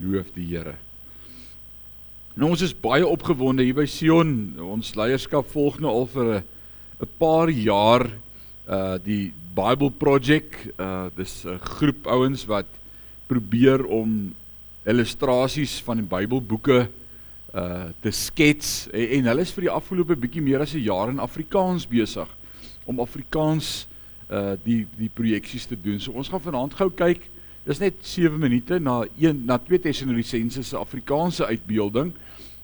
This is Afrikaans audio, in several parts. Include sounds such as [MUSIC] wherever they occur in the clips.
Loof die Here. Nou ons is baie opgewonde hier by Sion. Ons leierskap volg nou al vir 'n paar jaar uh die Bible Project. Uh dis 'n groep ouens wat probeer om illustrasies van die Bybelboeke uh te skets en, en hulle is vir die afgelope bietjie meer as 'n jaar in Afrikaans besig om Afrikaans uh die die projeksies te doen. So ons gaan vanaand gou kyk Dis net 7 minute na 1 na 2 Tessalonisense se Afrikaanse uitbeelding.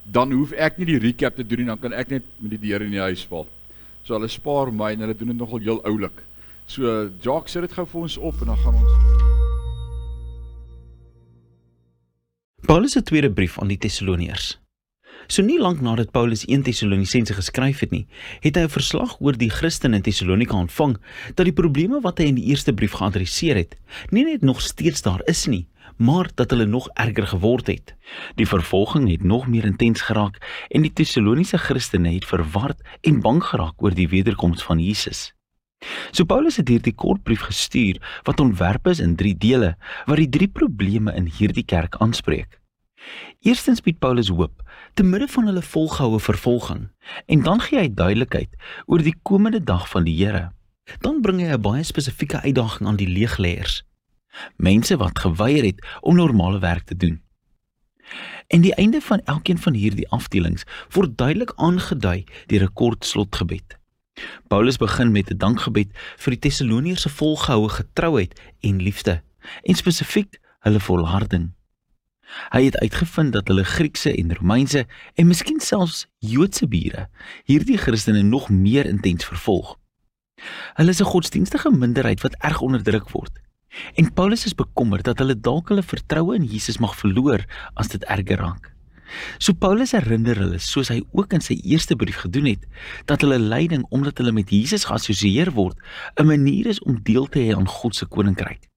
Dan hoef ek nie die recap te doen nie, dan kan ek net met die deur in die huis val. So hulle spaar my en hulle doen dit nogal heel oulik. So Jacques sit dit gou vir ons op en dan gaan ons Paulus se tweede brief aan die Tessaloniërs. So nie lank nadat Paulus 1 Tessalonisense geskryf het nie, het hy 'n verslag oor die Christene in Tessalonika ontvang dat die probleme wat hy in die eerste brief geadresseer het, nie net nog steeds daar is nie, maar dat hulle nog erger geword het. Die vervolging het nog meer intens geraak en die Tessaloniese Christene het verward en bang geraak oor die wederkoms van Jesus. So Paulus het hierdie kort brief gestuur wat ontwerp is in 3 dele wat die drie probleme in hierdie kerk aanspreek. Eerstens bied Paulus hoop te midde van hulle volgehoue vervolging en dan gee hy duidelikheid oor die komende dag van die Here. Dan bring hy 'n baie spesifieke uitdaging aan die leegleiers. Mense wat geweier het om normale werk te doen. En die einde van elkeen van hierdie afdelings word duidelik aangedui deur 'n kort slotgebed. Paulus begin met 'n dankgebed vir die Tessaloniërs se volgehoue getrouheid en liefde en spesifiek hulle volharding. Hy het uitgevind dat hulle Griekse en Romeinse en miskien selfs Joodse bure hierdie Christene nog meer intens vervolg. Hulle is 'n godsdienstige minderheid wat erg onderdruk word. En Paulus is bekommerd dat hulle dalk hulle vertroue in Jesus mag verloor as dit erger raak. So Paulus herinner hulle, soos hy ook in sy eerste brief gedoen het, dat hulle lyding omdat hulle met Jesus geassosieer word, 'n manier is om deel te hê aan God se koninkryk.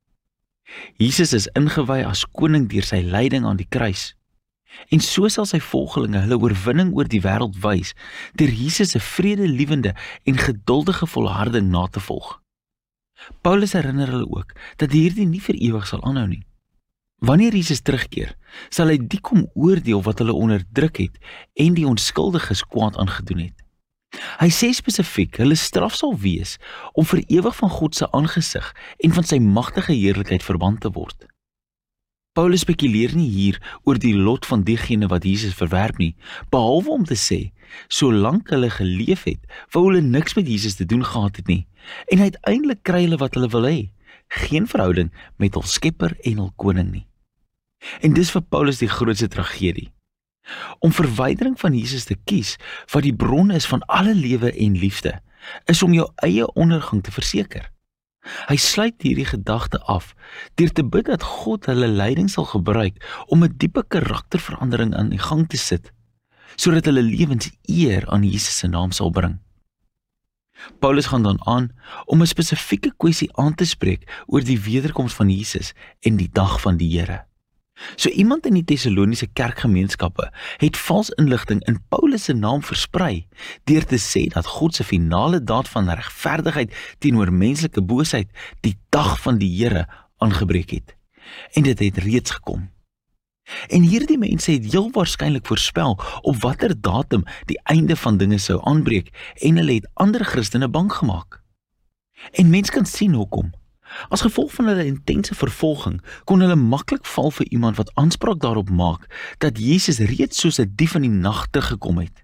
Jesus is ingewy as koning deur sy lyding aan die kruis. En so sal sy volgelinge hulle oorwinning oor die wêreld wys deur Jesus se vredelewende en geduldige volharding na te volg. Paulus herinner hulle ook dat hierdie nie vir ewig sal aanhou nie. Wanneer Jesus terugkeer, sal hy die kom oordeel wat hulle onderdruk het en die onskuldiges kwaad aangedoen het. Hy sê spesifiek, hulle straf sal wees om vir ewig van God se aangesig en van sy magtige heerlikheid verbant te word. Paulus spekuleer nie hier oor die lot van diegene wat Jesus verwerp nie, behalwe om te sê, solank hulle geleef het, wou hulle niks met Jesus te doen gehad het nie, en uiteindelik kry hulle wat hulle wil hê, geen verhouding met hul Skepper en hul koning nie. En dis vir Paulus die grootste tragedie om verwydering van Jesus te kies wat die bron is van alle lewe en liefde is om jou eie ondergang te verseker. Hy sluit hierdie gedagte af deur te bid dat God hulle leiding sal gebruik om 'n diepe karakterverandering aan die gang te sit sodat hulle lewens eer aan Jesus se naam sal bring. Paulus gaan dan aan om 'n spesifieke kwessie aan te spreek oor die wederkoms van Jesus en die dag van die Here. So iemand in die Tessaloniese kerkgemeenskappe het vals inligting in Paulus se naam versprei deur te sê dat God se finale daad van regverdigheid teenoor menslike boosheid die dag van die Here aangebreek het. En dit het reeds gekom. En hierdie mense het heel waarskynlik voorspel op watter datum die einde van dinge sou aanbreek en hulle het ander Christene bang gemaak. En mense kan sien hoekom. As gevolg van hulle intense vervolging, kon hulle maklik val vir iemand wat aanspraak daarop maak dat Jesus reeds soos 'n dief in die nag te gekom het.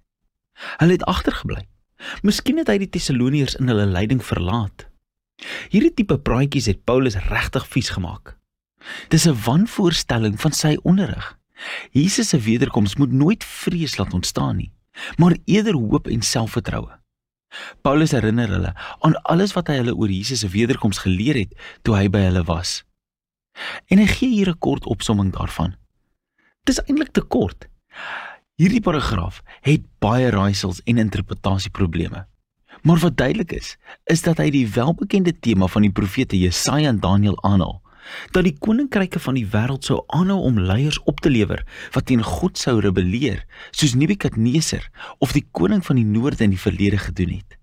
Hulle het agtergebly. Miskien het hy die Tessaloniërs in hulle lyding verlaat. Hierdie tipe praatjies het Paulus regtig vies gemaak. Dis 'n wanvoorstelling van sy onderrig. Jesus se wederkoms moet nooit vrees laat ontstaan nie, maar eerder hoop en selfvertroue. Paulus herinner hulle aan alles wat hy hulle oor Jesus se wederkoms geleer het toe hy by hulle was. En hy gee hier 'n kort opsomming daarvan. Dit is eintlik te kort. Hierdie paragraaf het baie raaisels en interpretasieprobleme. Maar wat duidelik is, is dat hy die welbekende tema van die profete Jesaja en Daniël aanhaal dat die koninkryke van die wêreld sou aanhou om leiers op te lewer wat teen God sou rebelleer, soos Nebukadneser of die koning van die noorde in die verlede gedoen het.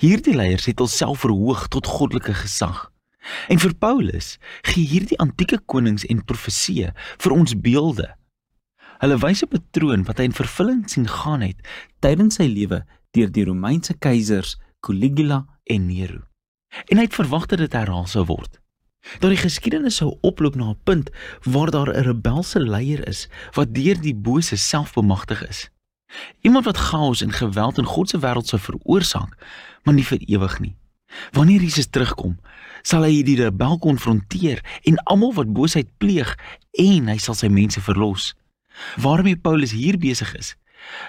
Hierdie leiers het hulself verhoog tot goddelike gesag. En vir Paulus gee hierdie antieke konings en profeseë vir ons beelde. Hulle wys 'n patroon wat hy in vervulling sien gaan het tydens sy lewe deur die Romeinse keisers Caligula en Nero. En hy het verwag dat dit herhaal sou word. Dat die geskiedenis sou oploop na 'n punt waar daar 'n rebelse leier is wat deur die bose self bemagtig is. Iemand wat chaos en geweld in God se wêreld sou veroorsaak, maar nie vir ewig nie. Wanneer Jesus terugkom, sal hy die rebel konfronteer en almal wat boosheid pleeg en hy sal sy mense verlos. Waarmee Paulus hier besig is,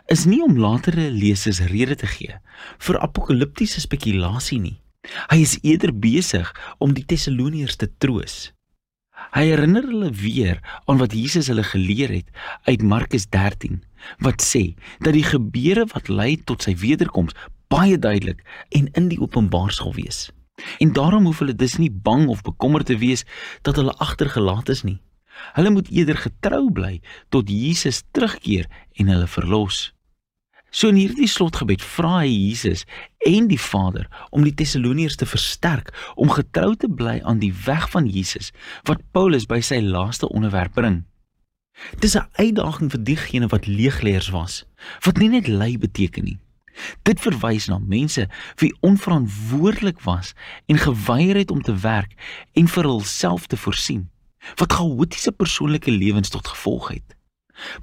is nie om latere lesers rede te gee vir apokaliptiese spekulasie nie. Hy is eerder besig om die Tessaloniërs te troos. Hy herinner hulle weer aan wat Jesus hulle geleer het uit Markus 13 wat sê dat die gebeure wat lei tot sy wederkoms baie duidelik en in die openbaar sal wees. En daarom hoef hulle dus nie bang of bekommerd te wees dat hulle agtergelaat is nie. Hulle moet eerder getrou bly tot Jesus terugkeer en hulle verlos. So in hierdie slotgebed vra hy Jesus en die Vader om die Tessaloniërs te versterk om getrou te bly aan die weg van Jesus wat Paulus by sy laaste onderwerp bring. Dis 'n uitdaging vir diegene wat leegleers was, wat nie net lei beteken nie. Dit verwys na mense wie onverantwoordelik was en geweier het om te werk en vir hulself te voorsien, wat chaotiese persoonlike lewens tot gevolg het.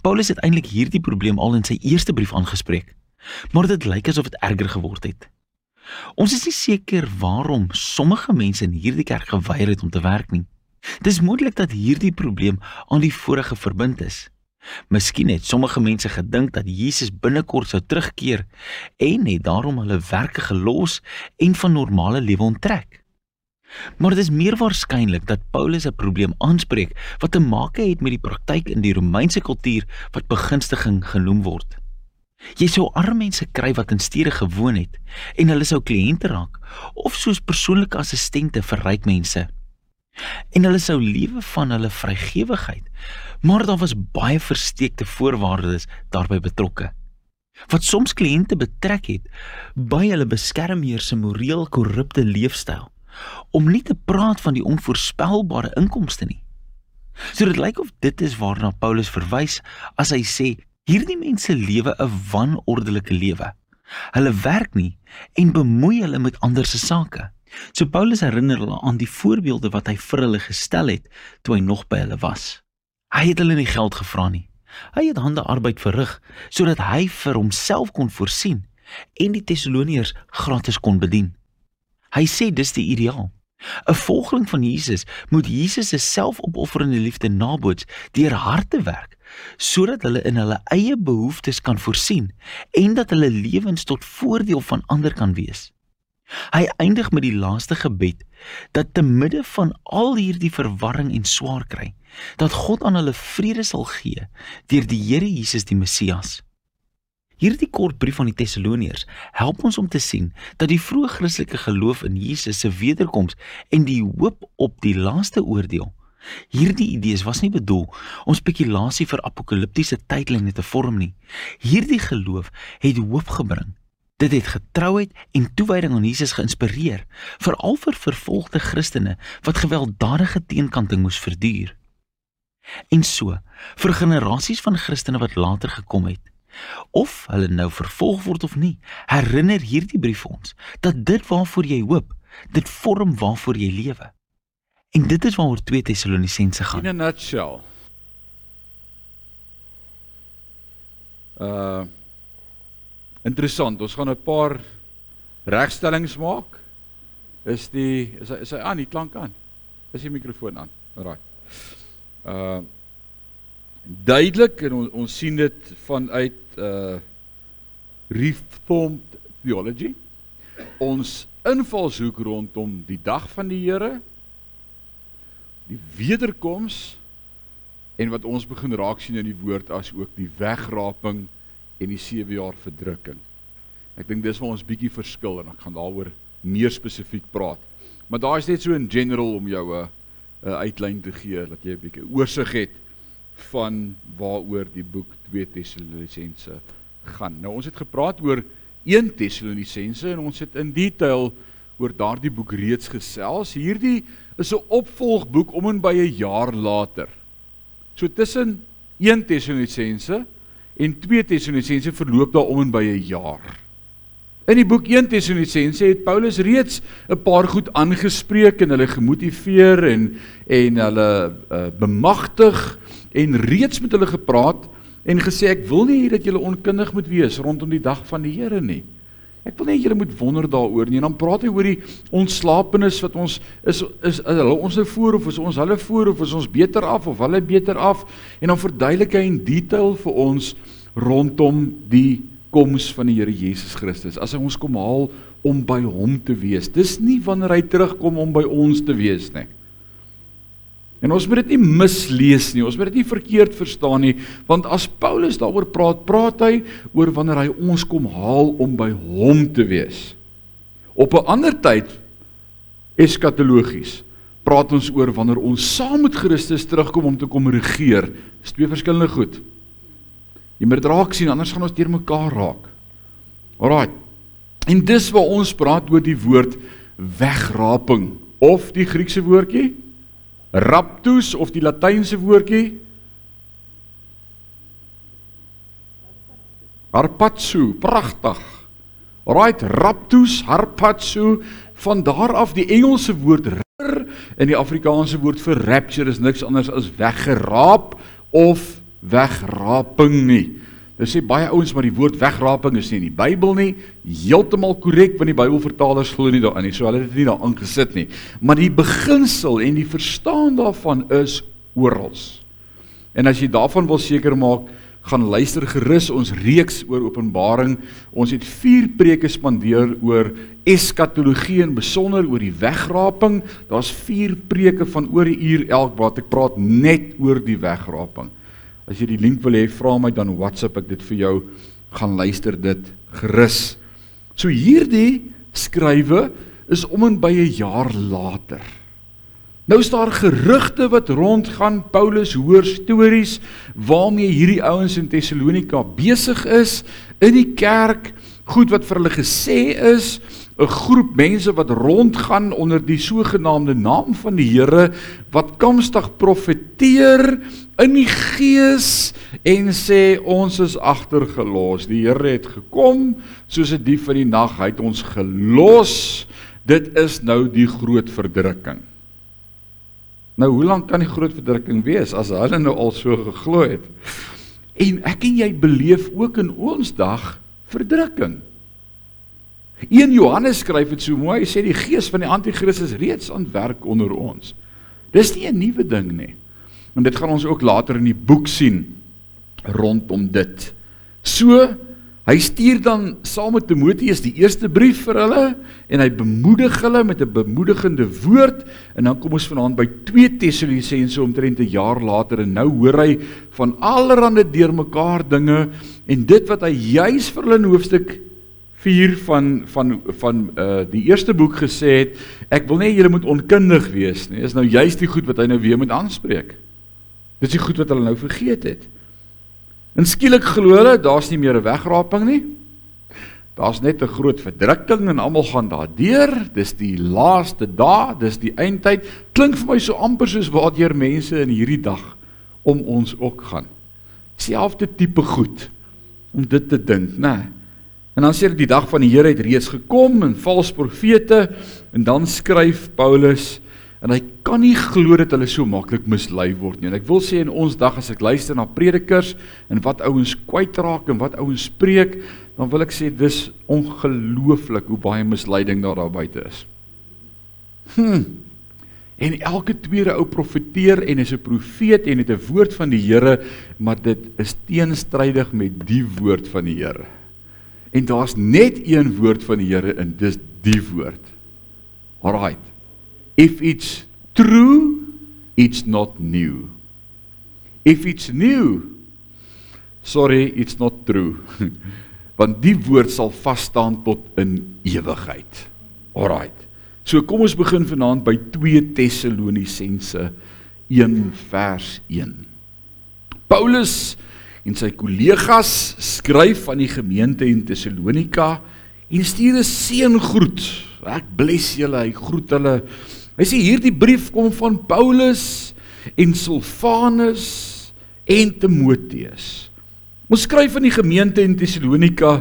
Paulus het eintlik hierdie probleem al in sy eerste brief aangespreek, maar dit lyk asof dit erger geword het. Ons is nie seker waarom sommige mense in hierdie kerk geweier het om te werk nie. Dis moontlik dat hierdie probleem aan die vorige verbind is. Miskien het sommige mense gedink dat Jesus binnekort sou terugkeer en het daarom hulle werke gelos en van normale lewe onttrek. Maar dit is meer waarskynlik dat Paulus 'n probleem aanspreek wat te maak het met die praktyk in die Romeinse kultuur wat begunstiging genoem word. Jy sou arme mense kry wat in stede gewoon het en hulle sou kliënte raak of soos persoonlike assistente vir ryk mense. En hulle sou lewe van hulle vrygewigheid, maar daar was baie versteekte voorwaardes daarbey betrokke. Wat soms kliënte betrek het by hulle beskermheer se moreel korrupte leefstyl om nie te praat van die onvoorspelbare inkomste nie. So dit lyk of dit is waarna Paulus verwys as hy sê hierdie mense lewe 'n wanordelike lewe. Hulle werk nie en bemoei hulle met ander se sake. So Paulus herinner hulle aan die voorbeelde wat hy vir hulle gestel het toe hy nog by hulle was. Hy het hulle nie geld gevra nie. Hy het hande arbeid verrig sodat hy vir homself kon voorsien en die Tessaloniërs gratis kon bedien. Hy sê dis die ideaal. 'n Volgeling van Jesus moet Jesus se selfopofferende liefde naboots deur hard te werk sodat hulle in hulle eie behoeftes kan voorsien en dat hulle lewens tot voordeel van ander kan wees. Hy eindig met die laaste gebed dat te midde van al hierdie verwarring en swaar kry, dat God aan hulle vrede sal gee deur die Here Jesus die Messias. Hierdie kort brief aan die Tessaloniërs help ons om te sien dat die vroeë Christelike geloof in Jesus se wederkoms en die hoop op die laaste oordeel Hierdie idees was nie bedoel om spekulasie vir apokaliptiese tydlyne te vorm nie. Hierdie geloof het hoop gebring. Dit het getrouheid en toewyding aan Jesus geïnspireer, veral vir vervolgde Christene wat gewelddadige teenkanting moes verduur. En so, vir generasies van Christene wat later gekom het, of hulle nou vervolg word of nie, herinner hierdie brief ons dat dit waarvoor jy hoop, dit vorm waarvoor jy lewe. En dit is waaroor 2 Tessalonisense gaan. In a nutshell. Uh interessant, ons gaan 'n paar regstellings maak. Is die is hy is hy aan, die klank aan. Is die mikrofoon aan? Right. Uh duidelik en on, ons sien dit vanuit uh reformed theology. Ons invalshoek rondom die dag van die Here, die wederkoms en wat ons begin raak sien in die woord as ook die wegraping en die 7 jaar verdrukking. Ek dink dis waar ons bietjie verskil en ek gaan daaroor meer spesifiek praat. Maar daar is net so in general om jou 'n 'n uitlyn te gee dat jy 'n bietjie oorsig het van waaroor die boek 2 Tessalonisense gaan. Nou ons het gepraat oor 1 Tessalonisense en ons het in detail oor daardie boek reeds gesels. Hierdie is 'n opvolgboek om en by 'n jaar later. So tussen 1 Tessalonisense en 2 Tessalonisense verloop daar om en by 'n jaar. In die boek 1 Tessalonisense het Paulus reeds 'n paar goed aangespreek en hulle gemotiveer en en hulle uh, bemagtig en reeds met hulle gepraat en gesê ek wil nie hê dat julle onkundig moet wees rondom die dag van die Here nie. Ek wil net julle moet wonder daaroor nie. En dan praat hy oor die ontslapenis wat ons is, is hulle ons nou voor of is ons hulle voor of is ons beter af of hulle beter af en dan verduidelik hy in detail vir ons rondom die koms van die Here Jesus Christus. As hy ons kom haal om by hom te wees. Dis nie wanneer hy terugkom om by ons te wees nie. En ons moet dit nie mislees nie. Ons moet dit nie verkeerd verstaan nie, want as Paulus daaroor praat, praat hy oor wanneer hy ons kom haal om by hom te wees. Op 'n ander tyd eskatologies praat ons oor wanneer ons saam met Christus terugkom om te kom regeer. Dis twee verskillende goed. Jy moet dit raak sien anders gaan ons deurmekaar raak. Alraai. En dis waar ons praat oor die woord wegraping of die Griekse woordjie raptus of die Latynse woordjie harpazo, pragtig. Alraai, raptus, harpazo van daar af die Engelse woord en die Afrikaanse woord vir rapture is niks anders as weggeraap of wegraping nie. Dit sê baie ouens maar die woord wegraping is nie in die Bybel nie heeltemal korrek want die Bybelvertalers glo nie daarin nie. So hulle het dit nie daar ingesit nie. Maar die beginsel en die verstaan daarvan is oral. En as jy daarvan wil seker maak, gaan luister gerus ons reeks oor Openbaring. Ons het 4 preke spandeer oor eskatologie en besonder oor die wegraping. Daar's 4 preke van oor 'n uur elk wat ek praat net oor die wegraping. As jy die link wil hê, vra my dan WhatsApp ek dit vir jou. Gaan luister dit gerus. So hierdie skrywe is om en by 'n jaar later. Nou is daar gerugte wat rondgaan. Paulus hoor stories waarmee hierdie ouens in Tessalonika besig is in die kerk, goed wat vir hulle gesê is, 'n groep mense wat rondgaan onder die sogenaamde naam van die Here wat komstig profeteer in die gees en sê ons is agtergelos. Die Here het gekom soos 'n dief in die nag, hy het ons gelos. Dit is nou die groot verdrukking. Nou hoe lank kan die groot verdrukking wees as hulle nou al so geglo het? En ek en jy beleef ook in ons dag verdrukking. 1 Johannes skryf dit so mooi, hy sê die gees van die anti-kristus reeds aan werk onder ons. Dis nie 'n nuwe ding nie. En dit gaan ons ook later in die boek sien rondom dit. So hy stuur dan saam met Timoteus die eerste brief vir hulle en hy bemoedig hulle met 'n bemoedigende woord en dan kom ons vanaand by 2 Tessalonisense omtrent 'n jaar later en nou hoor hy van allerlei deurmekaar dinge en dit wat hy juis vir hulle in hoofstuk 4 van van van uh die eerste boek gesê het ek wil nie julle moet onkundig wees nie is nou juist die goed wat hy nou weer moet aanspreek Dis die goed wat hulle nou vergeet het. En skielik glo hulle daar's nie meer 'n wegraping nie. Daar's net 'n groot verdrukking en almal gaan daardeur. Dis die laaste dae, dis die eindtyd. Klink vir my so amper soos waardeur mense in hierdie dag om ons ook gaan. Selfde tipe goed om dit te dink, né? En dan sê dit die dag van die Here het reeds gekom en valse profete en dan skryf Paulus En hy kan nie glo dat hulle so maklik mislei word nie. En ek wil sê in ons dag as ek luister na predikers en wat ouens kwytraak en wat ouens spreek, dan wil ek sê dis ongelooflik hoe baie misleiding daar daar buite is. Hm. En elke tweede ou profeteer en is 'n profeet en het 'n woord van die Here, maar dit is teenstrydig met die woord van die Here. En daar's net een woord van die Here en dis die woord. Alraight. If it's true, it's not new. If it's new, sorry, it's not true. [LAUGHS] Want die woord sal vas staan tot in ewigheid. Alraight. So kom ons begin vanaand by 2 Tessalonisense 1 vers 1. Paulus en sy kollegas skryf aan die gemeente in Tessalonika en stuur 'n seëngroet Ek bless julle, hy groet hulle. Hy sê hierdie brief kom van Paulus en Silvanus en Timoteus. Ons skryf aan die gemeente in Tessalonika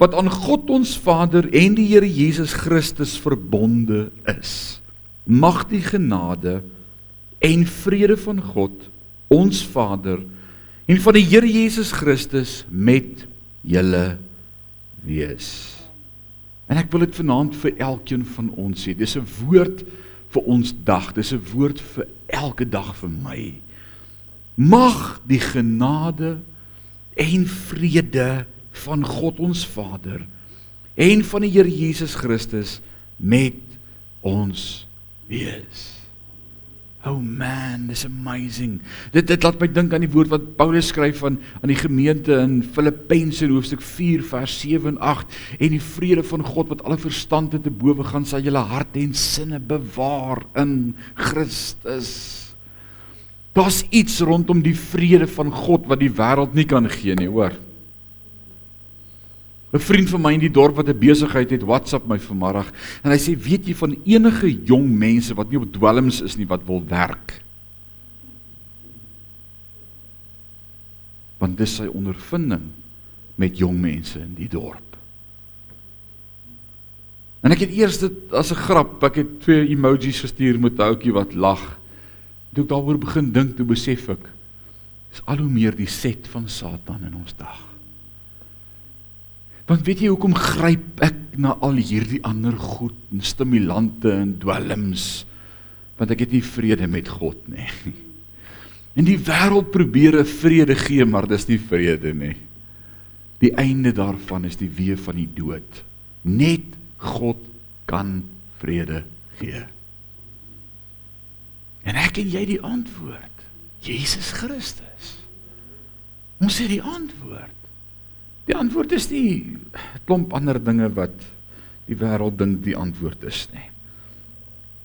wat aan God ons Vader en die Here Jesus Christus verbonde is. Mag die genade en vrede van God, ons Vader, en van die Here Jesus Christus met julle wees. En ek wil dit vanaand vir elkeen van ons sê. Dis 'n woord vir ons dag. Dis 'n woord vir elke dag vir my. Mag die genade en vrede van God ons Vader en van die Here Jesus Christus met ons wees. Oh man, this amazing. Dit dit laat my dink aan die woord wat Paulus skryf van aan die gemeente in Filippense hoofstuk 4 vers 7 en 8 en die vrede van God wat alle verstand te bowe gaan sal julle harte en sinne bewaar in Christus. Daar's iets rondom die vrede van God wat die wêreld nie kan gee nie, hoor. 'n Vriend van my in die dorp wat 'n besigheid het, WhatsApp my vanmiddag en hy sê, "Weet jy van enige jong mense wat nie op dwelms is nie wat wil werk?" Want dis sy ondervinding met jong mense in die dorp. En ek het eers dit as 'n grap, ek het twee emojis gestuur met 'n ouetjie wat lag. Toe ek daaroor begin dink, toe besef ek is al hoe meer die set van Satan in ons dag. Want weet jy hoekom gryp ek na al hierdie ander goed en stimulante en dwelms? Want ek het nie vrede met God nie. [LAUGHS] En die wêreld probeer 'n vrede gee, maar dis nie vrede nie. Die einde daarvan is die weë van die dood. Net God kan vrede gee. En ek en jy die antwoord. Jesus Christus. Ons het die antwoord. Die antwoord is nie 'n klomp ander dinge wat die wêreld dink die antwoord is nie.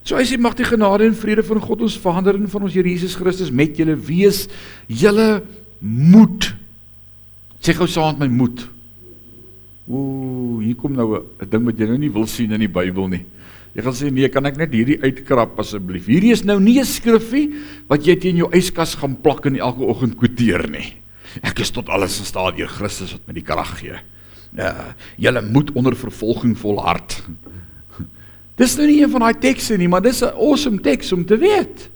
So hy sê mag die genade en vrede van God ons Vader en van ons Here Jesus Christus met julle wees. Julle moed. Sê gou saam met my moed. Ooh, hier kom nou 'n ding wat jy nou nie wil sien in die Bybel nie. Jy gaan sê nee, kan ek net hierdie uitkrap asseblief? Hierdie is nou nie 'n skriffie wat jy teen jou yskas gaan plak en elke oggend kwoteer nie. Ek is tot alles in staat deur Christus wat my die krag gee. Ja, julle moet onder vervolging volhard. Dis nou nie een van daai tekste nie, maar dis 'n awesome teks om te weet.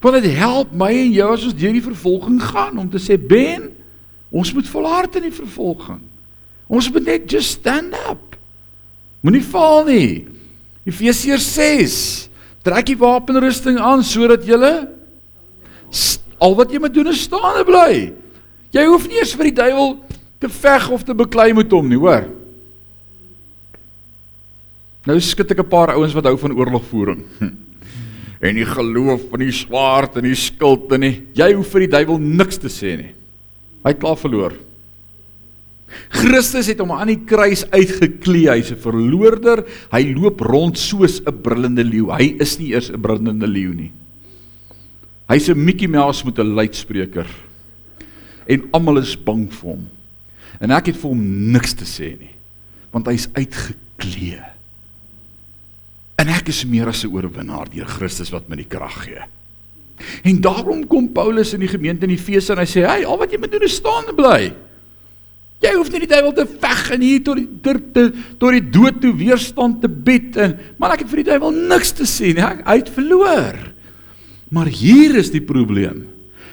Want dit help my en jou as ons deur die vervolging gaan om te sê Ben, ons moet volhard in die vervolging. Ons moet net just stand up. Moenie val nie. Efesiërs 6. Trek die wapenrusting aan sodat jy al wat jy moet doen is staan en bly. Jy hoef nie eers vir die duiwel te veg of te beklei met hom nie, hoor. Nou skud ek 'n paar ouens wat hou van oorlogvoering. En die geloof van die swaard en die skild en nie. Jy hoef vir die duiwel niks te sê nie. Hy het klaar verloor. Christus het hom aan die kruis uitgeklee. Hy's 'n verloorder. Hy loop rond soos 'n brullende leeu. Hy is nie eers 'n brullende leeu nie. Hy's 'n Mickey Mouse met 'n luidspreker. En almal is bang vir hom. En ek het vir hom niks te sê nie. Want hy's uitgeklee. En ek is meer as 'n oorwinnaar deur Christus wat my die krag gee. En daarom kom Paulus in die gemeente in Efese en hy sê: "Hey, al wat jy moet doen is staan bly. Jy hoef nie die duiwel te veg en hier tot die tot die, tot die dood toe weerstand te bied en maar ek het vir die duiwel niks te sê nie. Hy het verloor." Maar hier is die probleem.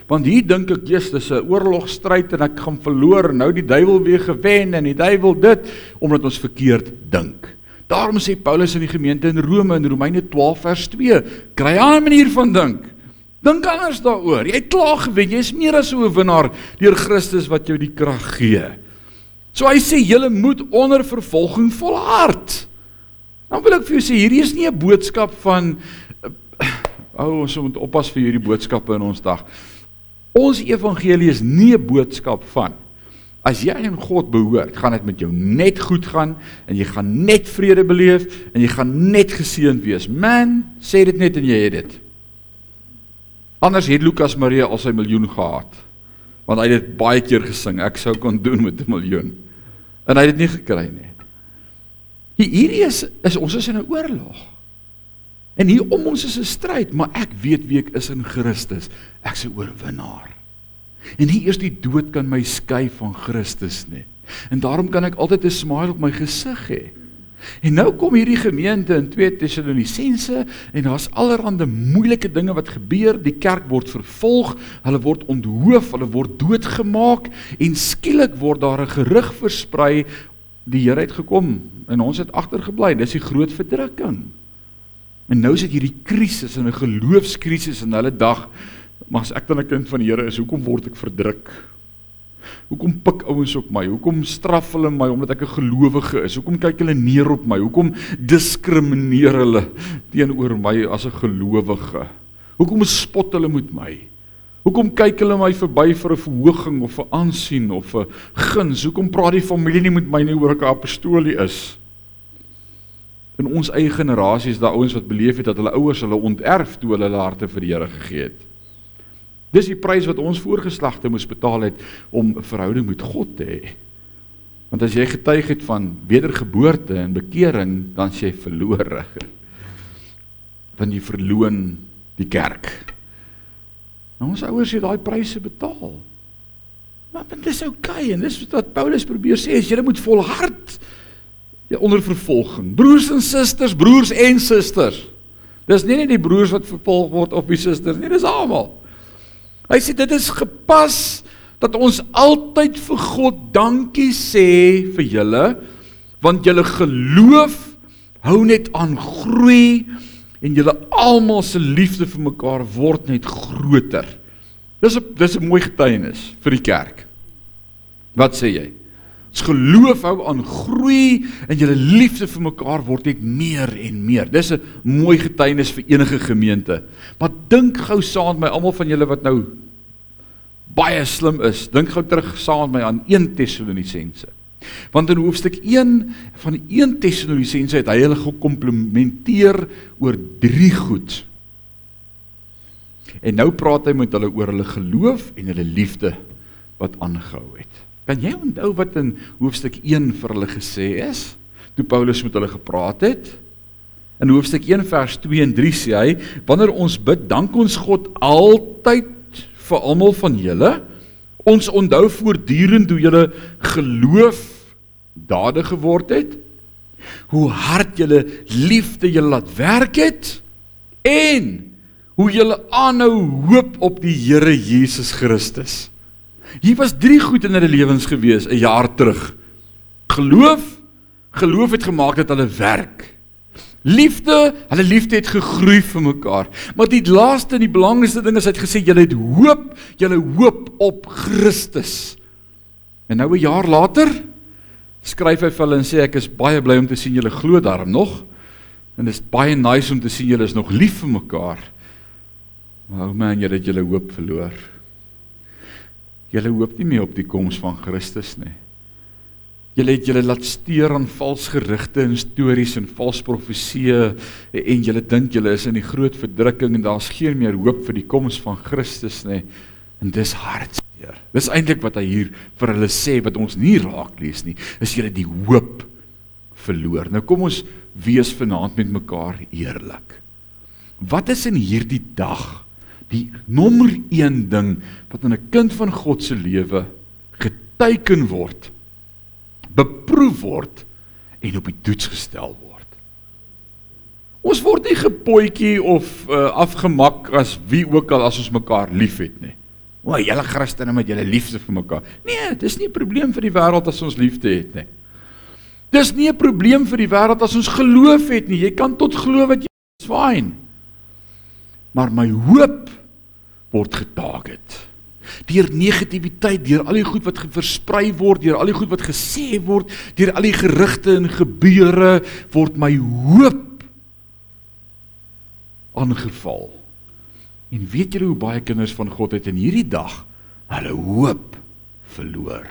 Want hier dink ek, "Jesus, dis 'n oorlogstryd en ek gaan verloor en nou die duiwel weer gewen en die duiwel dit omdat ons verkeerd dink." Daarom sê Paulus in die gemeente in Rome in Romeine 12 vers 2, kry aan 'n manier van dink. Dink anders daaroor. Jy het klaar gewen. Jy is meer as 'n oorwinnaar deur Christus wat jou die krag gee. So hy sê julle moet onder vervolging volhard. Dan wil ek vir jou sê hierdie is nie 'n boodskap van ou ons moet oppas vir hierdie boodskappe in ons dag. Ons evangelie is nie 'n boodskap van As jy aan God behoort, gaan dit met jou net goed gaan en jy gaan net vrede beleef en jy gaan net geseënd wees. Man, sê dit net en jy het dit. Anders het Lukas Maria al sy miljoen gehad. Want hy het dit baie keer gesing. Ek sou kon doen met 'n miljoen. En hy het dit nie gekry nie. Hierdie is is ons is in 'n oorlog. En hier om ons is 'n stryd, maar ek weet wie ek is in Christus. Ek's 'n oorwinnaar. En nie eers die dood kan my skei van Christus nie. En daarom kan ek altyd 'n smile op my gesig hê. En nou kom hierdie gemeente in 2 Tessalonisense en daar's allerlei moeilike dinge wat gebeur. Die kerk word vervolg, hulle word onthoof, hulle word doodgemaak en skielik word daar 'n gerug versprei die Here het gekom en ons het agtergebly. Dis die groot verdrukking. En nou sit hierdie krisis en 'n geloofskrisis in hulle dag. Maar as ek dan 'n kind van die Here is, hoekom word ek verdruk? Hoekom pik ouens op my? Hoekom straf hulle my omdat ek 'n gelowige is? Hoekom kyk hulle neer op my? Hoekom diskrimineer hulle teenoor my as 'n gelowige? Hoekom spot hulle met my? Hoekom kyk hulle my verby vir 'n verhoging of 'n aansien of 'n guns? Hoekom praat die familie nie met my nie oor ek 'n apostolie is? In ons eie generasie is daar ouens wat beleef het dat hulle ouers hulle onterf toe hulle hulle harte vir die Here gegee het. Dis die prys wat ons voorgeslagte moes betaal het om 'n verhouding met God te hê. Want as jy getuig het van wedergeboorte en bekering, dan s'jy verlore. [LAUGHS] Want jy verloon die kerk. Nou ons ouers het daai pryse betaal. Maar dit is oukei okay, en dis wat Paulus probeer sê, is jy moet volhard ja, onder vervolging. Broers en susters, broers en susters. Dis nie net die broers wat vervolg word of die susters nie, dis almal. Hy sê dit is gepas dat ons altyd vir God dankie sê vir julle want julle geloof hou net aan groei en julle almal se liefde vir mekaar word net groter. Dis 'n dis 'n mooi getuienis vir die kerk. Wat sê jy? Ons geloof hou aan groei en julle liefde vir mekaar word net meer en meer. Dis 'n mooi getuienis vir enige gemeente. Maar dink gou saam met my almal van julle wat nou baie slim is. Dink gou terug saam met my aan 1 Tessalonisense. Want in hoofstuk 1 van 1 Tessalonisense het hy hulle gekomplimenteer oor drie goed. En nou praat hy met hulle oor hulle geloof en hulle liefde wat aangehou het. Kan jy onthou wat in hoofstuk 1 vir hulle gesê is toe Paulus met hulle gepraat het? In hoofstuk 1 vers 2 en 3 sê hy: "Wanneer ons bid, dank ons God altyd vir almal van julle. Ons onthou voortdurend hoe julle geloof dade geword het. Hoe hard julle liefde julle laat werk het en hoe julle aanhou hoop op die Here Jesus Christus." Hier was drie goed in hulle lewens gewees 'n jaar terug. Geloof, geloof het gemaak dat hulle werk. Liefde, hulle liefde het gegroei vir mekaar. Maar die laaste en die belangrikste ding is hy het gesê julle het hoop, julle hoop op Christus. En nou 'n jaar later skryf hy vir hulle en sê ek is baie bly om te sien julle glo daarom nog. En dit is baie nice om te sien julle is nog lief vir mekaar. Maar ou man, julle het julle hoop verloor. Julle hoop nie meer op die koms van Christus nie. Julle het julle laat steur aan vals gerugte en stories en vals profeseë en julle dink julle is in die groot verdrukking en daar's geen meer hoop vir die koms van Christus nie. En dis hartseer. Dis eintlik wat hy hier vir hulle sê wat ons nie raak lees nie. Is julle die hoop verloor. Nou kom ons wees vanaand met mekaar eerlik. Wat is in hierdie dag die nommer 1 ding wat in 'n kind van God se lewe geteken word, beproef word en op die toets gestel word. Ons word nie gepotjie of uh, afgemak as wie ook al as ons mekaar liefhet nie. O, julle Christene met julle liefde vir mekaar. Nee, dis nie 'n probleem vir die wêreld as ons liefde het nie. Dis nie 'n probleem vir die wêreld as ons geloof het nie. Jy kan tot glo wat jy fyn. Maar my hoop word getarget. Deur negativiteit, deur al die goed wat versprei word, deur al die goed wat gesê word, deur al die gerugte en gebeure word my hoop aangeval. En weet julle hoe baie kinders van God het in hierdie dag hulle hoop verloor?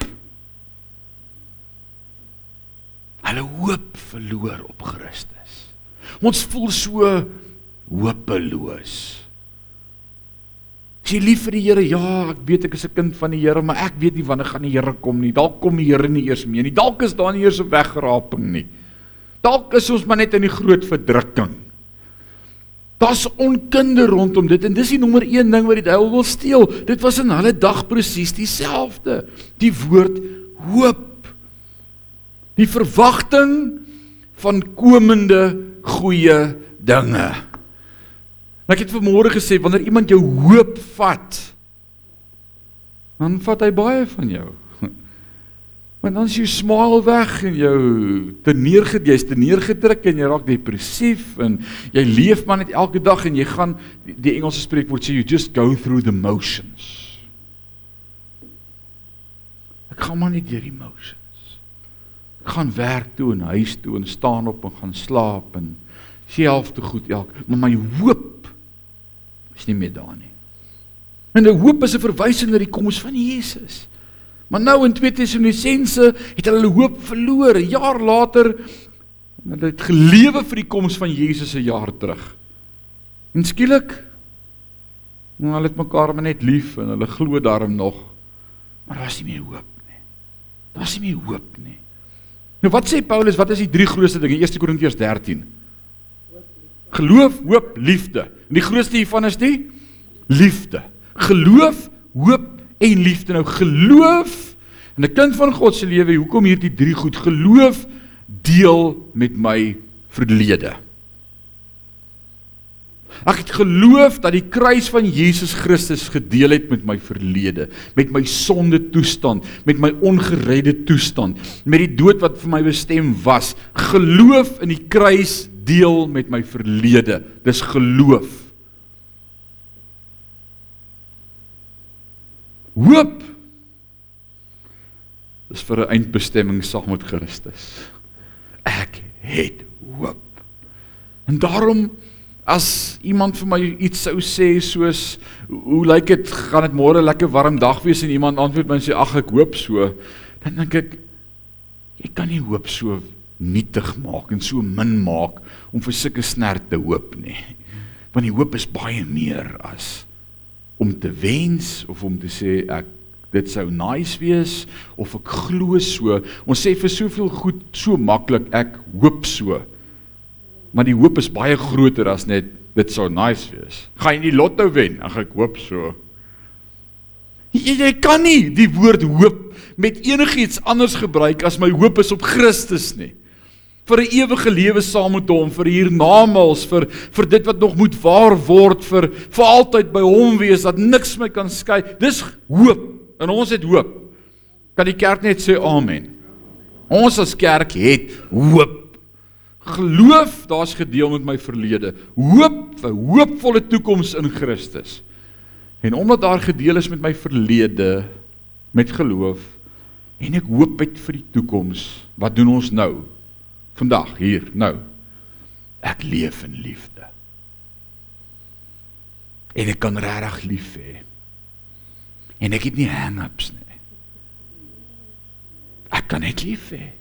Hulle hoop verloor op Christus. Ons voel so hopeloos. As jy lief vir die Here, ja, ek weet ek is 'n kind van die Here, maar ek weet nie wanneer gaan die Here kom nie. Dalk kom die Here nie eers meer nie. Dalk is daar nie eers 'n wegraping nie. Dalk is ons maar net in die groot verdrukking. Daar's onkunde rondom dit en dis die nommer 1 ding wat die duiwel wil steel. Dit was in hulle dag presies dieselfde. Die woord hoop. Die verwagting van komende goeie dinge. Ek het vanmôre gesê wanneer iemand jou hoop vat, dan vat hy baie van jou. [LAUGHS] Want dan is jou smile weg en jou te neergedruk, jy's te neergedruk en jy raak depressief en jy leef maar net elke dag en jy gaan die, Engelse spreekwoord sê you just go through the motions. Ek gaan maar net deur die motions. Ek gaan werk toe en huis toe en staan op en gaan slaap en self te goed elke maar my hoop is nie meer daar nie. En die hoop is 'n verwysing na die koms van Jesus. Maar nou in 2 Tessalonisense het hulle hulle hoop verloor. 'n Jaar later hulle het gelewe vir die koms van Jesus 'n jaar terug. En skielik nou hulle het mekaar maar net lief en hulle glo daarom nog. Maar daar's nie meer hoop nie. Daar's nie meer hoop nie. Nou wat sê Paulus, wat is die drie grootste dinge? 1 Korintiërs 13. Geloof, hoop, liefde. En die grootste hiervan is die liefde. Geloof, hoop en liefde. Nou geloof in 'n kind van God se lewe, hoekom hierdie drie goed? Geloof deel met my verlede. Ek het geloof dat die kruis van Jesus Christus gedeel het met my verlede, met my sonde toestand, met my ongeredde toestand, met die dood wat vir my bestem was. Geloof in die kruis deel met my verlede. Dis geloof. Hoop is vir 'n eindbestemming saam met Christus. Ek het hoop. En daarom as iemand vir my iets sou sê soos hoe lyk dit gaan dit môre lekker warm dag wees en iemand antwoord my en sê ag ek hoop so, dan dink ek jy kan nie hoop so nietig maak en so min maak om vir sulke snert te hoop nie. Want die hoop is baie meer as om te wens of om te sê ek dit sou nice wees of ek glo so. Ons sê vir soveel goed so maklik ek hoop so. Maar die hoop is baie groter as net dit sou nice wees. Gaan jy die lotto wen? Ag ek hoop so. Jy, jy kan nie die woord hoop met enigiets anders gebruik as my hoop is op Christus nie vir 'n ewige lewe saam met hom, vir hiernamaals, vir vir dit wat nog moet waar word, vir vir altyd by hom wees dat niks my kan skei. Dis hoop. En ons het hoop. Kan die kerk net sê amen. Ons as kerk het hoop. Geloof, daar's gedeel met my verlede. Hoop vir hoopvolle toekoms in Christus. En omdat daar gedeel is met my verlede met geloof en ek hoop uit vir die toekoms, wat doen ons nou? Vandag hier nou. Ek leef in liefde. En ek kan regtig lief hê. En ek het nie hang-ups nie. Ek kan net lief hê.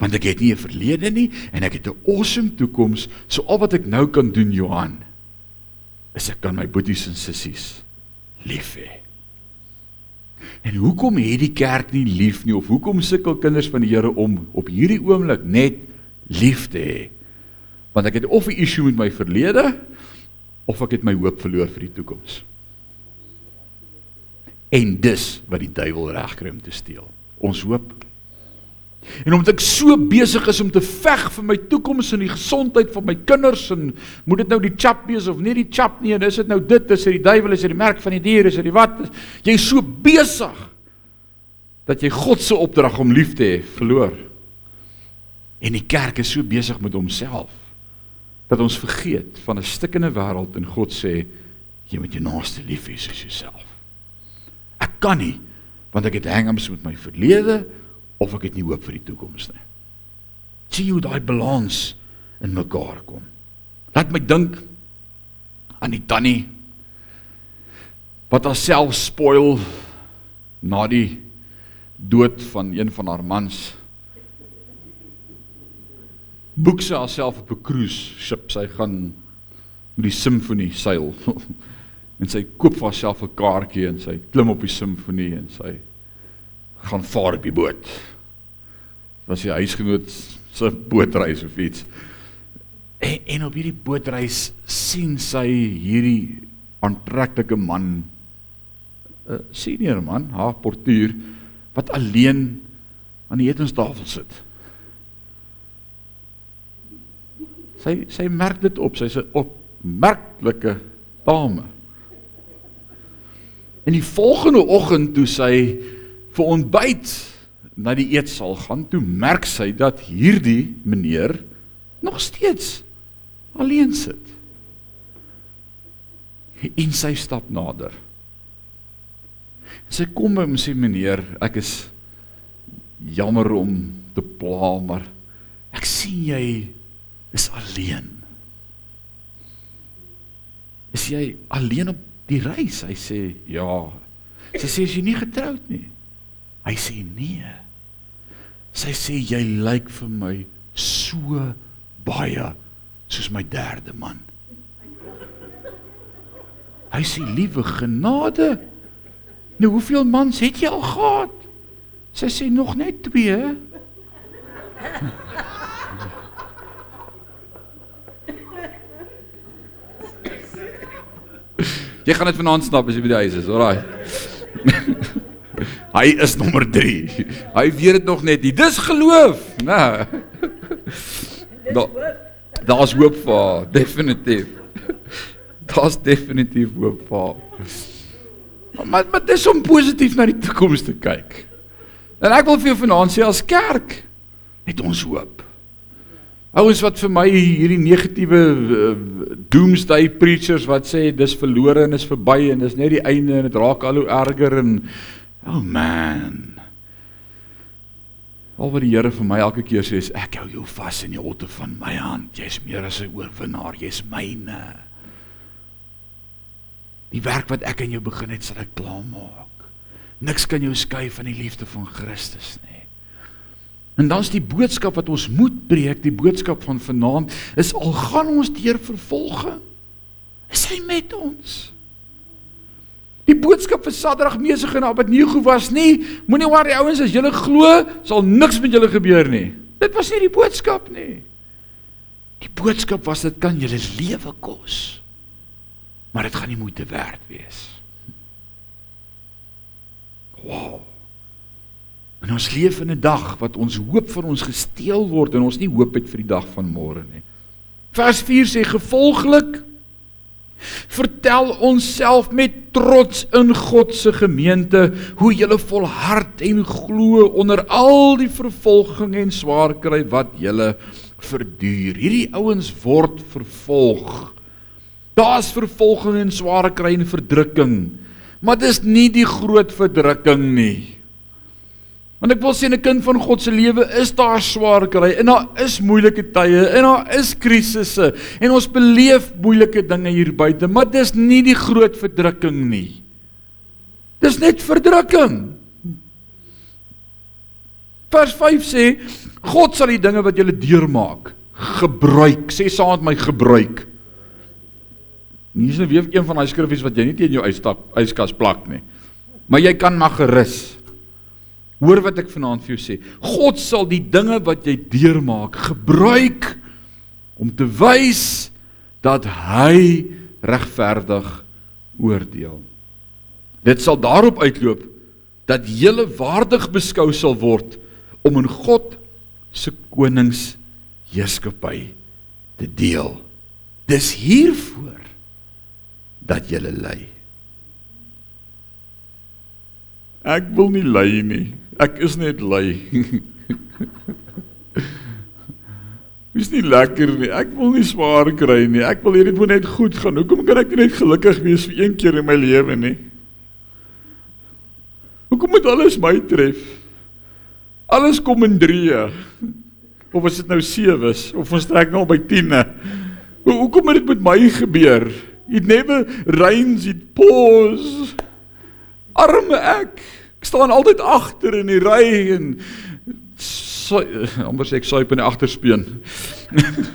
Want ek het nie 'n verlede nie en ek het 'n awesome toekoms. So al wat ek nou kan doen Johan is ek kan my boeties en sissies lief hê En hoekom het die kerk nie lief nie of hoekom sukkel kinders van die Here om op hierdie oomblik net lief te hê? Want ek het of 'n issue met my verlede of ek het my hoop verloor vir die toekoms. En dis wat die duiwel regkry om te steel. Ons hoop En omdat ek so besig is om te veg vir my toekoms en die gesondheid van my kinders en moet dit nou die chap wees of nie die chap nie en is dit nou dit is dit die duiwel is dit die merk van die dier is dit die wat jy is so besig dat jy God se opdrag om lief te hê verloor. En die kerk is so besig met homself dat ons vergeet van 'n stikkende wêreld en God sê jy moet jou naaste lief hê soos jouself. Ek kan nie want ek het hang-ups met my verlede of ek het nie hoop vir die toekoms nie. Sien hoe daai balans in mekaar kom. Laat my dink aan die tannie wat haarself spoil na die dood van een van haar mans. Boek sy haarself op 'n cruise ship. Sy gaan met die simfonie seil. [LAUGHS] en sy koop vir haarself 'n kaartjie en sy klim op die simfonie en sy gaan vaar op die boot. Was sy huisgenoot se bootreis of iets. En en op hierdie bootreis sien sy hierdie aantreklike man 'n uh, senior man, haar portuur wat alleen aan die etenstafel sit. Sy sy merk dit op, sy's 'n opmerklike dame. En die volgende oggend toe sy vir ontbyt na die eetsaal gaan, toe merk sy dat hierdie meneer nog steeds alleen sit. En sy stap nader. Sy kom by hom sê meneer, ek is jammer om te pla, maar ek sien jy is alleen. Is jy alleen op die reis? Hy sê ja. Sy sê is jy nie getroud nie? Hy sê nee. Sy sê jy lyk vir my so baie soos my derde man. Hy sê liewe genade. Nou hoeveel mans het jy al gehad? Sy sê nog net 2. Jy gaan dit vanaand snap as jy by die huis is, alraai. Hy is nommer 3. Hy weet dit nog net nie. Dis geloof, né? Daar daar's hoop vir haar, definitief. Daar's definitief hoop vir haar. Maar maar dis om positief na die toekoms te kyk. En ek wil vir jou vanaand sê as kerk het ons hoop. Ouens wat vir my hierdie negatiewe uh, doomsday preachers wat sê dis verlore en is verby en dis net die einde en dit raak al hoe erger en oh man. Al wat die Here vir my elke keer sê is ek hou jou vas in die holte van my hand. Jy's meer as 'n oorwinnaar, jy's myne. Die werk wat ek aan jou begin het, sal ek klaarmaak. Niks kan jou skei van die liefde van Christus nie. En dan's die boodskap wat ons moet preek, die boodskap van vanaand is al gaan ons deur vervolging, is hy met ons. Die boodskap vir Sadrag, Mesig en Abednego was nie moenie worry ouens as julle glo, sal niks met julle gebeur nie. Dit was nie die boodskap nie. Die boodskap was dit kan julle lewe kos. Maar dit gaan nie moeite werd wees. Wow. En ons leef in 'n dag wat ons hoop van ons gesteel word en ons nie hoop het vir die dag van môre nie. Vers 4 sê gevolglik vertel ons self met trots in God se gemeente hoe julle volhard en glo onder al die vervolging en swaar kry wat julle verduur. Hierdie ouens word vervolg. Daar's vervolging en swaar kry en verdrukking. Maar dis nie die groot verdrukking nie. Want ek wil sê 'n kind van God se lewe is daar swaar kry en daar is moeilike tye en daar is krisisse en ons beleef moeilike dinge hier buite, maar dis nie die groot verdrukking nie. Dis net verdrukking. Vers 5 sê God sal die dinge wat jy deurmaak gebruik. Sê saam met my gebruik. Nie is nou weer een van daai skriffies wat jy nie teen jou ysstap yskas plak nie. Maar jy kan maar gerus Hoor wat ek vanaand vir jou sê. God sal die dinge wat jy deurmaak gebruik om te wys dat hy regverdig oordeel. Dit sal daarop uitloop dat jy waardig beskou sal word om in God se konings heerskappy te deel. Dis hiervoor dat jy lei. Ek wil nie lei nie. Ek is net lui. Dis nie lekker nie. Ek wil nie swaar kry nie. Ek wil hierdie moet net goed gaan. Hoekom kan ek net gelukkig wees vir een keer in my lewe nie? Hoekom moet alles my tref? Alles kom in 3. Of as dit nou 7s of ons trek nou by 10e. Hoekom moet dit met my gebeur? It never rains, it pours. Arme ek. Ek staan altyd agter in die ry en so, anders ek suip in die agterspeen.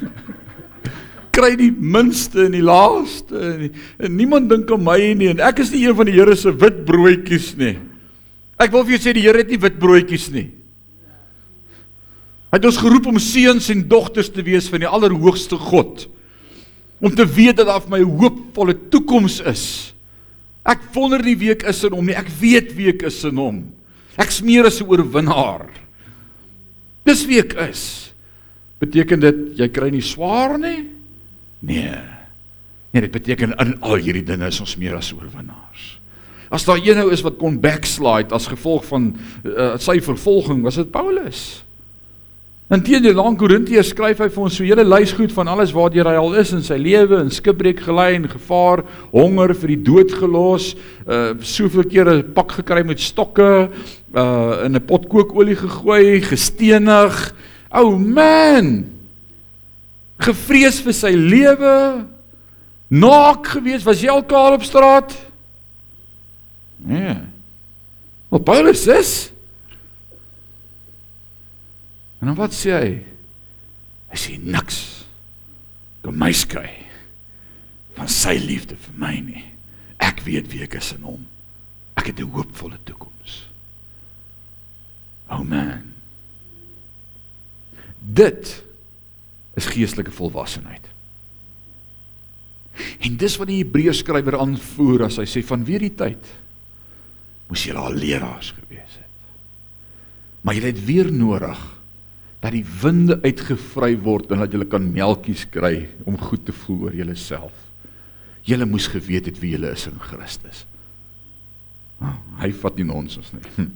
[LAUGHS] Kry die minste en die laaste en, die, en niemand dink aan my nie en ek is nie een van die Here se wit broodjies nie. Ek wil vir jou sê die Here het nie wit broodjies nie. Hy het ons geroep om seuns en dogters te wees van die Allerhoogste God. Om te weet dat daar vir my 'n hoopvolle toekoms is. Ek wonder nie wie ek is in hom nie, ek weet wie ek is in hom. Ek smeer as 'n oorwinnaar. Dis wie ek is. Beteken dit jy kry nie swaar nie? Nee. Nee, dit beteken in al hierdie dinge is ons meer as oorwinnaars. As daar een nou is wat kon backslide as gevolg van uh, sy vervolging, was dit Paulus. In teenoor aan Korintiërs skryf hy vir ons so 'n hele lys goed van alles waartoe hy al is in sy lewe, in skipbreek gelei en gevaar, honger vir die dood gelos, uh soveel kere pak gekry met stokke, uh in 'n pot kookolie gegooi, gestenig. O oh man. Gevrees vir sy lewe. Naak gewees, was jy al kaal op straat? Nee. Wat Paulus sê? En dan wat sê hy? Hy sê niks kan my skei van sy liefde vir my nie. Ek weet wie ek is in hom. Ek het 'n hoopvolle toekoms. Oh man. Dit is geestelike volwassenheid. En dis wat die Hebreërs skrywer aanvoer as hy sê van weer die tyd moes julle al leraars gewees het. Maar julle het weer nodig dat die winde uitgevry word en dat jy kan melkies kry om goed te voel oor jouself. Jy moes geweet het wie jy is in Christus. Oh, hy vat nie nonsens nie. Hm.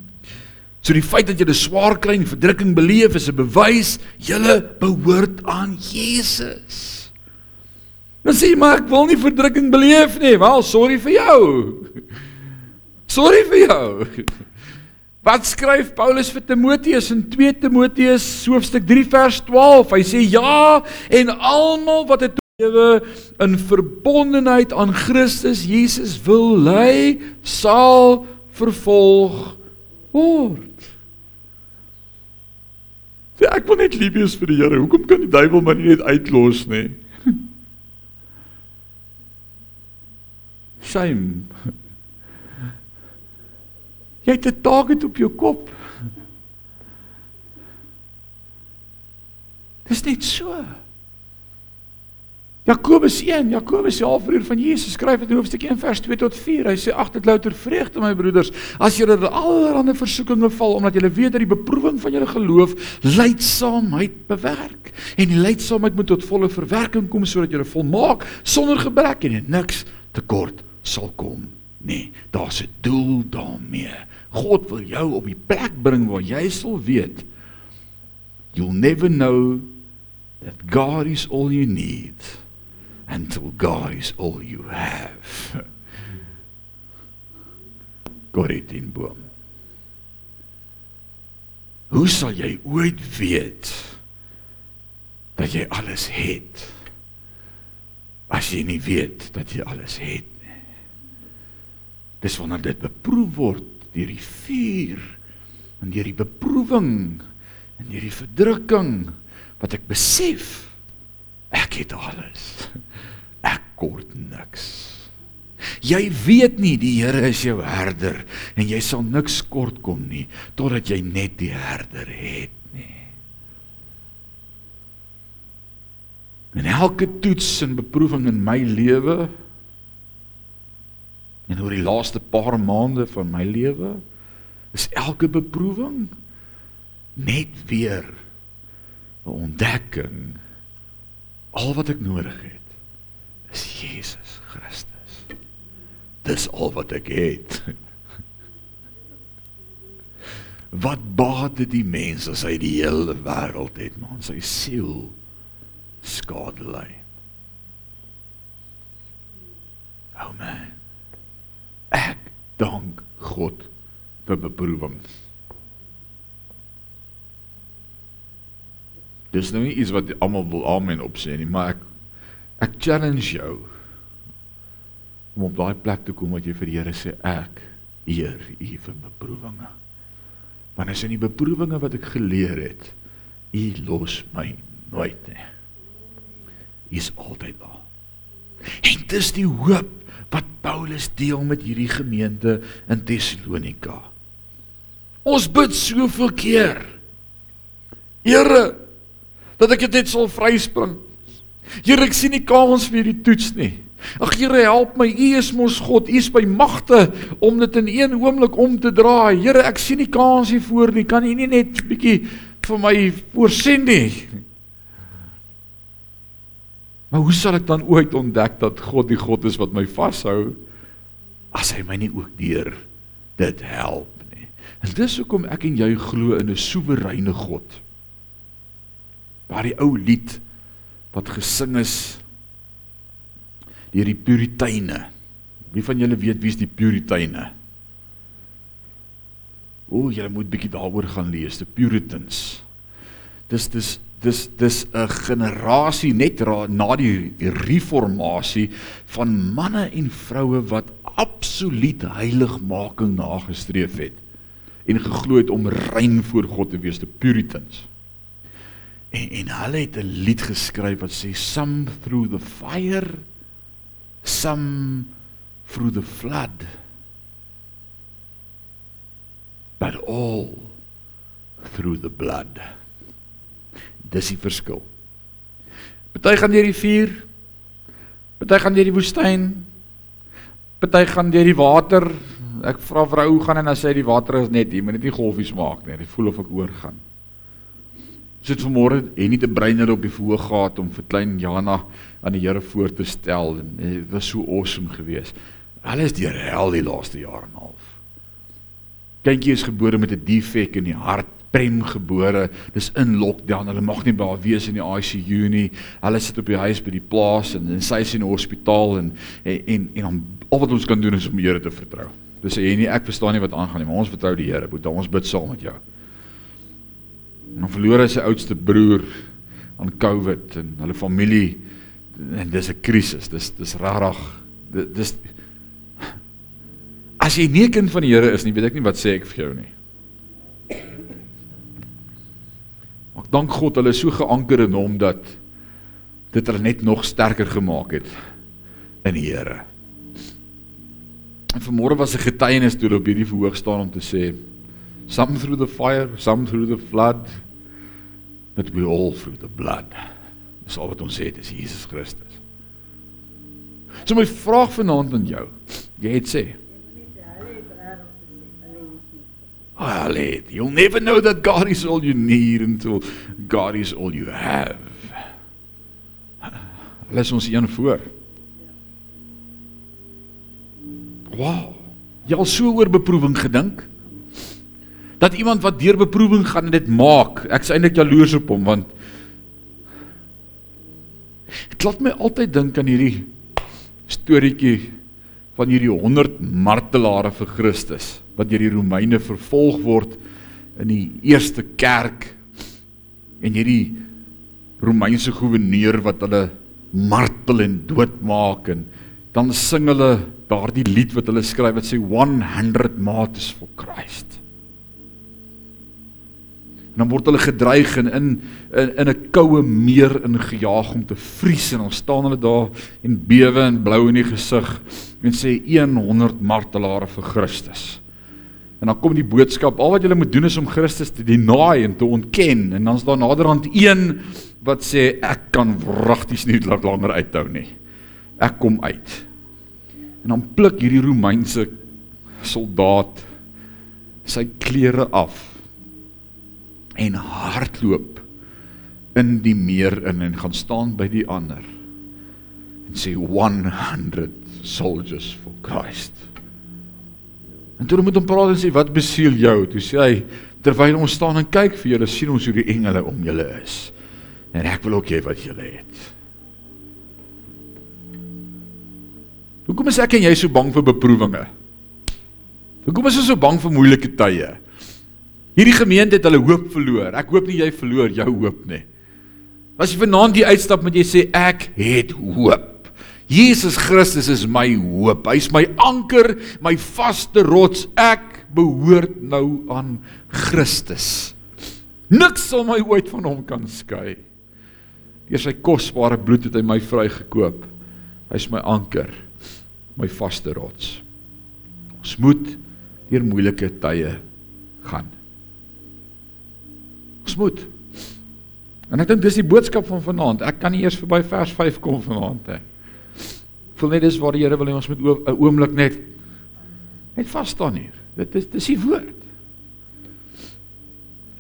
So die feit dat jy 'n swaar kry en verdrukking beleef is 'n bewys jy behoort aan Jesus. Dan sê jy maar ek wil nie verdrukking beleef nie. Wel, sorry vir jou. Sorry vir jou. Wat skryf Paulus vir Timoteus in 2 Timoteus hoofstuk 3 vers 12? Hy sê ja en almal wat 'n lewe in verbondenheid aan Christus Jesus wil lei, sal vervolg word. Sê ek wil net lief wees vir die Here. Hoekom kan die duiwel my nie net uitlos nie? [LAUGHS] Shame. Jy het 'n target op jou kop. Dis net so. Jakobus 1, Jakobus se halfbroer van Jesus skryf in hoofstuk 1 vers 2 tot 4. Hy sê ag dit louter vreugde my broeders as julle in allerlei versoekinge val omdat julle weet dat die beproewing van julle geloof lydsaamheid bewerk en die lydsaamheid moet tot volle verwerking kom sodat julle volmaak sonder gebrek en niks tekort sal kom nie. Daar's 'n doel daarmee. God wil jou op die plek bring waar jy sal weet you'll never know that God is all you need until God is all you have. [LAUGHS] Gorit in boom. Hoe sal jy ooit weet dat jy alles het as jy nie weet dat jy alles het? Dis wanneer dit beproef word deur die vuur en deur die beproewing en deur die verdrukking wat ek besef ek het alles. Ek kort niks. Jy weet nie die Here is jou herder en jy sal niks kort kom nie totdat jy net die herder het nie. En elke toets en beproewing in my lewe En oor die laaste paar maande van my lewe is elke beproewing net weer 'n ontdekking al wat ek nodig het is Jesus Christus. Dis al wat ek het. [LAUGHS] Wat baat dit die mens as hy die hele wêreld het, maar sy siel skade ly? Amen. Ek dank God vir beproewing. Dis nou nie iets wat almal wil amen op sê nie, maar ek ek challenge jou om op daai plek te kom wat jy vir die Here sê ek eer U vir beproewinge. Want as in die beproewinge wat ek geleer het, U los my nooit nie. U is altyd daar. En dis die hoop wat Paulus deel met hierdie gemeente in Tessalonika. Ons bid soveel keer. Here, dat ek dit net sal vryspring. Here, ek sien nie kans vir hierdie toets nie. Ag Here, help my. U is mos God. U is by magte om dit in een oomblik om te draai. Here, ek sien nie kans hiervoor nie. Kan U nie net 'n bietjie vir my voorsien nie? Maar hoe sal ek dan ooit ontdek dat God die God is wat my vashou as hy my nie ook deur dit help nie? En dis hoekom ek en jy glo in 'n soewereine God. Waar die ou lied wat gesing is deur die Puriteine. Wie van julle weet wie's die Puriteine? O, julle moet bietjie daaroor gaan lees, die Puritans. Dis dis dis dis 'n generasie net ra, na die reformatie van manne en vroue wat absoluut heiligmaking nagestreef het en geglo het om rein voor God te wees, die Puritans. En en hulle het 'n lied geskryf wat sê some through the fire some through the flood but all through the blood. Dis die verskil. Party gaan deur die vuur. Party gaan deur die woestyn. Party gaan deur die water. Ek vra vrou hoe gaan en dan sê die water is net hier, moet net nie golfies maak nie. Dit voel of ek oorgaan. Sit vanmôre en nie te breiner op die verhoog gehad om vir klein Jana aan die Here voor te stel en dit was so awesome geweest. Hulle is deur hel die laaste jaar en 'n half. Kindjie is gebore met 'n defek in die hart, prem gebore. Dis in lockdown. Hulle mag nie by haar wees in die ICU nie. Hulle sit op die huis by die plaas en en sy is in die hospitaal en en en, om, al wat ons kan doen is om die Here te vertrou. Dis sê jy nie ek verstaan nie wat aangaan nie, maar ons vertrou die Here. Boet, ons bid saam met jou. En dan verloor hy sy oudste broer aan COVID en hulle familie en dis 'n krisis. Dis dis rarig. Dis As jy nie 'n kind van die Here is nie, weet ek nie wat sê ek vir jou nie. Dank God hulle is so geanker in hom dat dit hulle net nog sterker gemaak het in die Here. En vanmôre was 'n getuienis toe op hierdie verhoog staan om te sê some through the fire, some through the flood, but we all through the blood. Dis al wat ons sê, dis Jesus Christus. So my vraag vanaand aan jou, jy het sê Allee, you'll never know that God is all you need until God is all you have. Laat ons een voor. Wow. Jy al so oor beproewing gedink? Dat iemand wat deur beproewing gaan dit maak. Ek's eintlik jaloers op hom want dit laat my altyd dink aan hierdie storieetjie van hierdie 100 martelare vir Christus wat deur die Romeine vervolg word in die eerste kerk en hierdie Romeinse goewerneur wat hulle martel en doodmaak en dan sing hulle daardie lied wat hulle skryf wat sê 100 martyrs for Christ. En dan word hulle gedreig en in in 'n koue meer ingejaag om te vries en dan staan hulle daar en bewe en blou in die gesig en sê 100 martelare vir Christus. En dan kom die boodskap, al wat julle moet doen is om Christus te deny en te ontken en dan's daar naderhand een wat sê ek kan wragties nie langer uithou nie. Ek kom uit. En dan pluk hierdie Romeinse soldaat sy klere af en hardloop in die meer in en gaan staan by die ander en sê 100 soldiers for Christ. En toe moet hom praat en sê wat besiel jou? Toe sê hy terwyl ons staan en kyk vir julle sien ons hoe die engele om julle is. En ek wil ook hê wat julle het. Hoekom is ek en jy so bang vir beproewinge? Hoekom is ons so bang vir moeilike tye? Hierdie gemeente het hulle hoop verloor. Ek hoop nie jy verloor jou hoop nie. As jy vanaand die uitstap met jy sê ek het hoop. Jesus Christus is my hoop. Hy's my anker, my vaste rots. Ek behoort nou aan Christus. Niks sal my ooit van hom kan skei. Deur sy kosbare bloed het hy my vrygekoop. Hy's my anker, my vaste rots. Ons moet deur moeilike tye gaan. Ons moet En ek dink dis die boodskap van vanaand. Ek kan nie eers verby vers 5 kom vanaand nie. Voel net dis waar die Here wil hê ons moet 'n oomblik net net vas staan hier. Dit is dis die woord.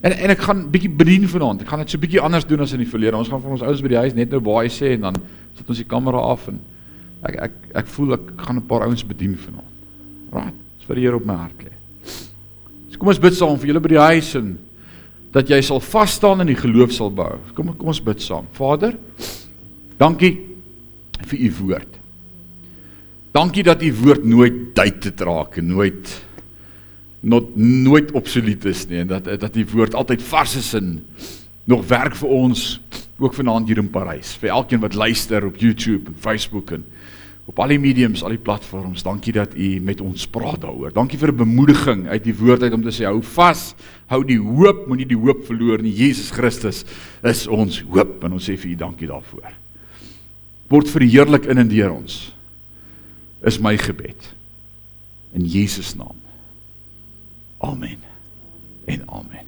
En en ek gaan bietjie bedien vanaand. Ek gaan dit so bietjie anders doen as in die verlede. Ons gaan vir ons ouens by die huis net nou baie sê en dan sit ons die kamera af en ek ek ek voel ek gaan 'n paar ouens bedien vanaand. Right. Dis vir die Here op my hart lê. So kom ons bid saam vir julle by die huis en dat jy sal vas staan en die geloof sal bou. Kom kom ons bid saam. Vader, dankie vir u woord. Dankie dat u woord nooit dated raak en nooit not, nooit obsolet is nie en dat dat die woord altyd vars is en nog werk vir ons ook vanaand hier in Parys. Vir elkeen wat luister op YouTube en Facebook en op al die mediums, al die platforms. Dankie dat u met ons praat daaroor. Dankie vir 'n bemoediging uit die woord uit om te sê hou vas, hou die hoop, moenie die hoop verloor nie. Jesus Christus is ons hoop en ons sê vir u dankie daarvoor. Word verheerlik in en deur ons. Is my gebed. In Jesus naam. Amen. En amen.